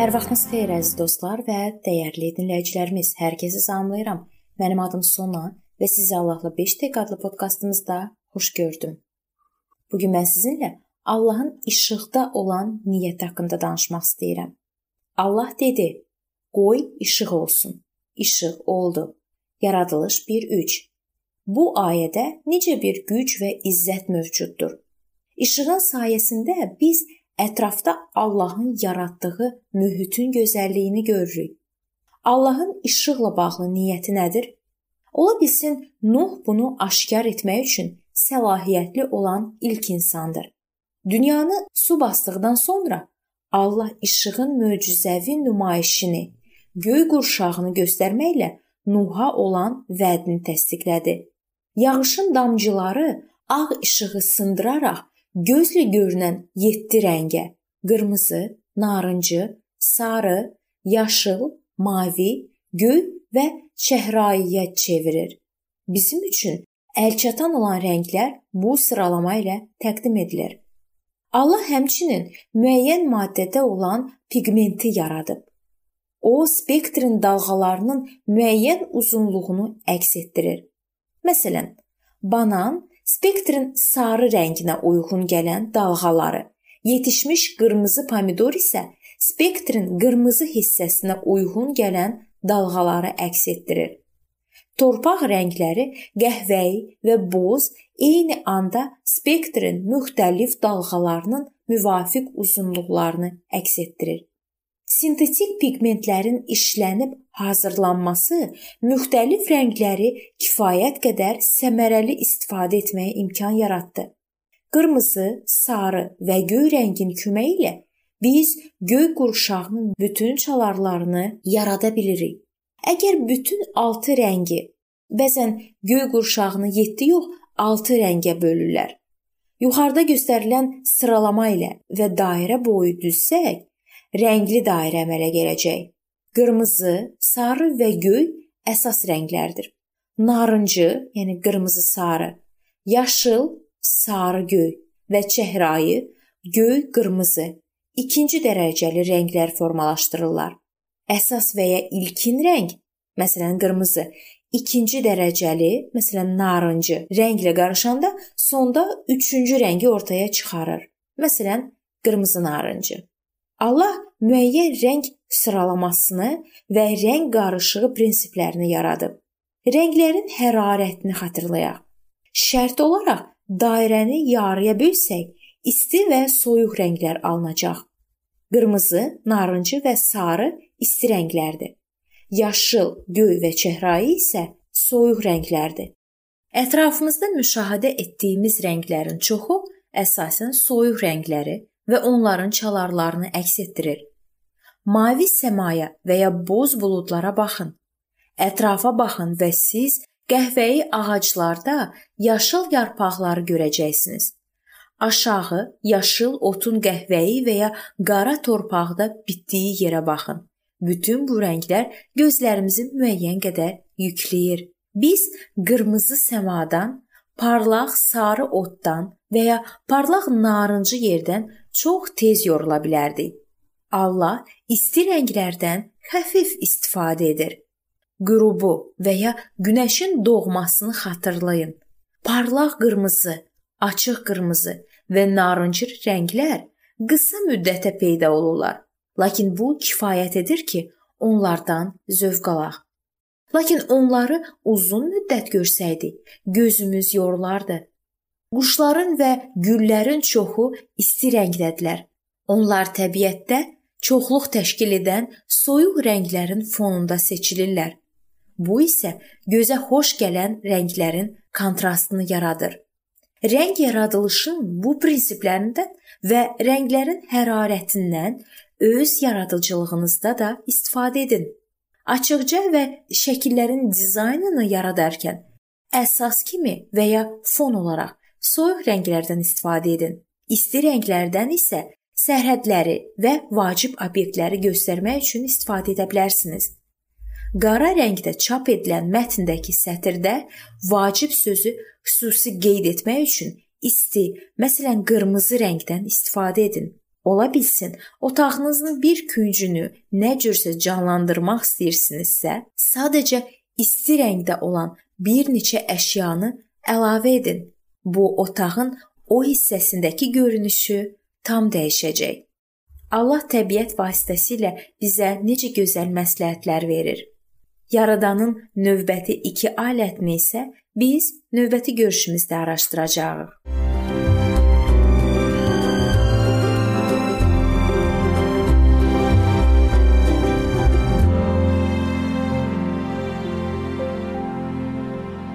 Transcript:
Hər vaxtınız xeyir əziz dostlar və dəyərli dinləyicilərimiz. Hər kəsi salamlayıram. Mənim adım Sona və sizi Allahla 5 dəqiqə adlı podkastımızda xoş gördüm. Bu gün mən sizinlə Allahın işıqda olan niyyət haqqında danışmaq istəyirəm. Allah dedi: "Qoy işıq olsun." İşıq oldu. Yaradılış 1:3. Bu ayədə necə bir güc və izzət mövcuddur. İşığın sayəsində biz ətrafda Allahın yaratdığı mühitin gözəlliyini görürük. Allahın işıqla bağlı niyyəti nədir? Ola bilsin Nuh bunu aşkar etmək üçün səlahiyyətli olan ilk insandır. Dünyanı su basdıqdan sonra Allah işığın möcüzəvi nümayişini, göy qurşağını göstərməklə Nuha olan vədini təsdiqlədi. Yağışın damcıları ağ işığı sındıraraq gözlə görünən 7 rəngə: qırmızı, narıncı, sarı, yaşıl, mavi, göy və çəhrayıya çevirir. Bizim üçün əlçatan olan rənglər bu sıralama ilə təqdim edilir. Allah həmçinin müəyyən maddədə olan pigmenti yaradıb. O spektrin dalğalarının müəyyən uzunluğunu əks etdirir. Məsələn, banan spektrin sarı rənginə uyğun gələn dalğaları, yetişmiş qırmızı pomidor isə spektrin qırmızı hissəsinə uyğun gələn dalğaları əks etdirir. Torpaq rəngləri qəhvəyi və boz eyni anda spektrin müxtəlif dalğalarının müvafiq uzunluqlarını əks etdirir. Sintetik pigmentlərin işlənib hazırlanması müxtəlif rəngləri kifayət qədər səmərəli istifadə etməyə imkan yaratdı. Qırmızı, sarı və göy rəngin köməyi ilə biz göy qurşağının bütün çalarlarını yarada bilirik. Əgər bütün 6 rəngi bəzən göy qurşağını 7 yox, 6 rəngə bölürlər. Yuxarıda göstərilən sıralama ilə və dairə boyu düzsək, rəngli dairə əmələ gələcək. Qırmızı, sarı və göy əsas rənglərdir. Narıncı, yəni qırmızı, sarı, yaşıl, sarı, göy və çəhrayı, göy, qırmızı ikinci dərəcəli rənglər formalaşdırırlar. Əsas və ya ilkin rəng, məsələn qırmızı, ikinci dərəcəli, məsələn narıncı rənglə qarışanda sonda üçüncü rəngi ortaya çıxarır. Məsələn qırmızı narıncı. Allah müəyyən rəng sıralamasını və rəng qarışığı prinsiplərini yaradıb. Rənglərin hərarətini xatırlayaq. Şərt olaraq dairəni yarıya bölsək, isti və soyuq rənglər alınacaq. Qırmızı, narıncı və sarı isti rənglərdir. Yaşıl, göy və çəhrayı isə soyuq rənglərdir. Ətrafımızda müşahidə etdiyimiz rənglərin çoxu əsasən soyuq rəngləri və onların çalarlarını əks etdirir. Mavi səmaya və ya boz buludlara baxın. Ətrafa baxın və siz qəhvəyi ağaclarda yaşıl yarpaqları görəcəksiniz. Aşağı yaşıl otun qəhvəyi və ya qara torpaqda bitdiyi yerə baxın. Bütün bu rənglər gözlərimizi müəyyən qədər yükləyir. Biz qırmızı səmadan, parlaq sarı otdan və ya parlaq narıncı yerdən çox tez yorula bilərdik. Allah isti rənglərdən xəfif istifadə edir. Qürubu və ya günəşin doğmasını xatırlayın. Parlaq qırmızı, açıq qırmızı və narıncı rənglər qısa müddətə peyda olurlar. Lakin bu kifayət edir ki, onlardan zövq alaq. Lakin onları uzun müddət görsəydik, gözümüz yorulardı. Quşların və güllərin çoxu isti rəngdədirlər. Onlar təbiətdə çoxluq təşkil edən soyuq rənglərin fonunda seçilirlər. Bu isə gözə xoş gələn rənglərin kontrastını yaradır. Rəng yaradılışın bu prinsiplərindən və rənglərin hərarətindən öz yaradıcılığınızda da istifadə edin. Açıqca və şəkillərin dizaynını yaradarkən əsas kimi və ya fon olaraq soyuq rənglərdən istifadə edin. İsti rənglərdən isə sərhədləri və vacib obyektləri göstərmək üçün istifadə edə bilərsiniz. Qara rəngdə çap edilən mətndəki sətirdə vacib sözü xüsusi qeyd etmək üçün isti, məsələn qırmızı rəngdən istifadə edin. Ola bilsin, otağınızın bir küncünü nə cürsə canlandırmaq istəyirsinizsə, sadəcə isti rəngdə olan bir neçə əşyanı əlavə edin. Bu otağın o hissəsindəki görünüşü tam dəyişəcək. Allah təbiət vasitəsilə bizə necə gözəl məsləhətlər verir. Yaradanın növbəti 2 alətini isə biz növbəti görüşümüzdə araşdıracağıq.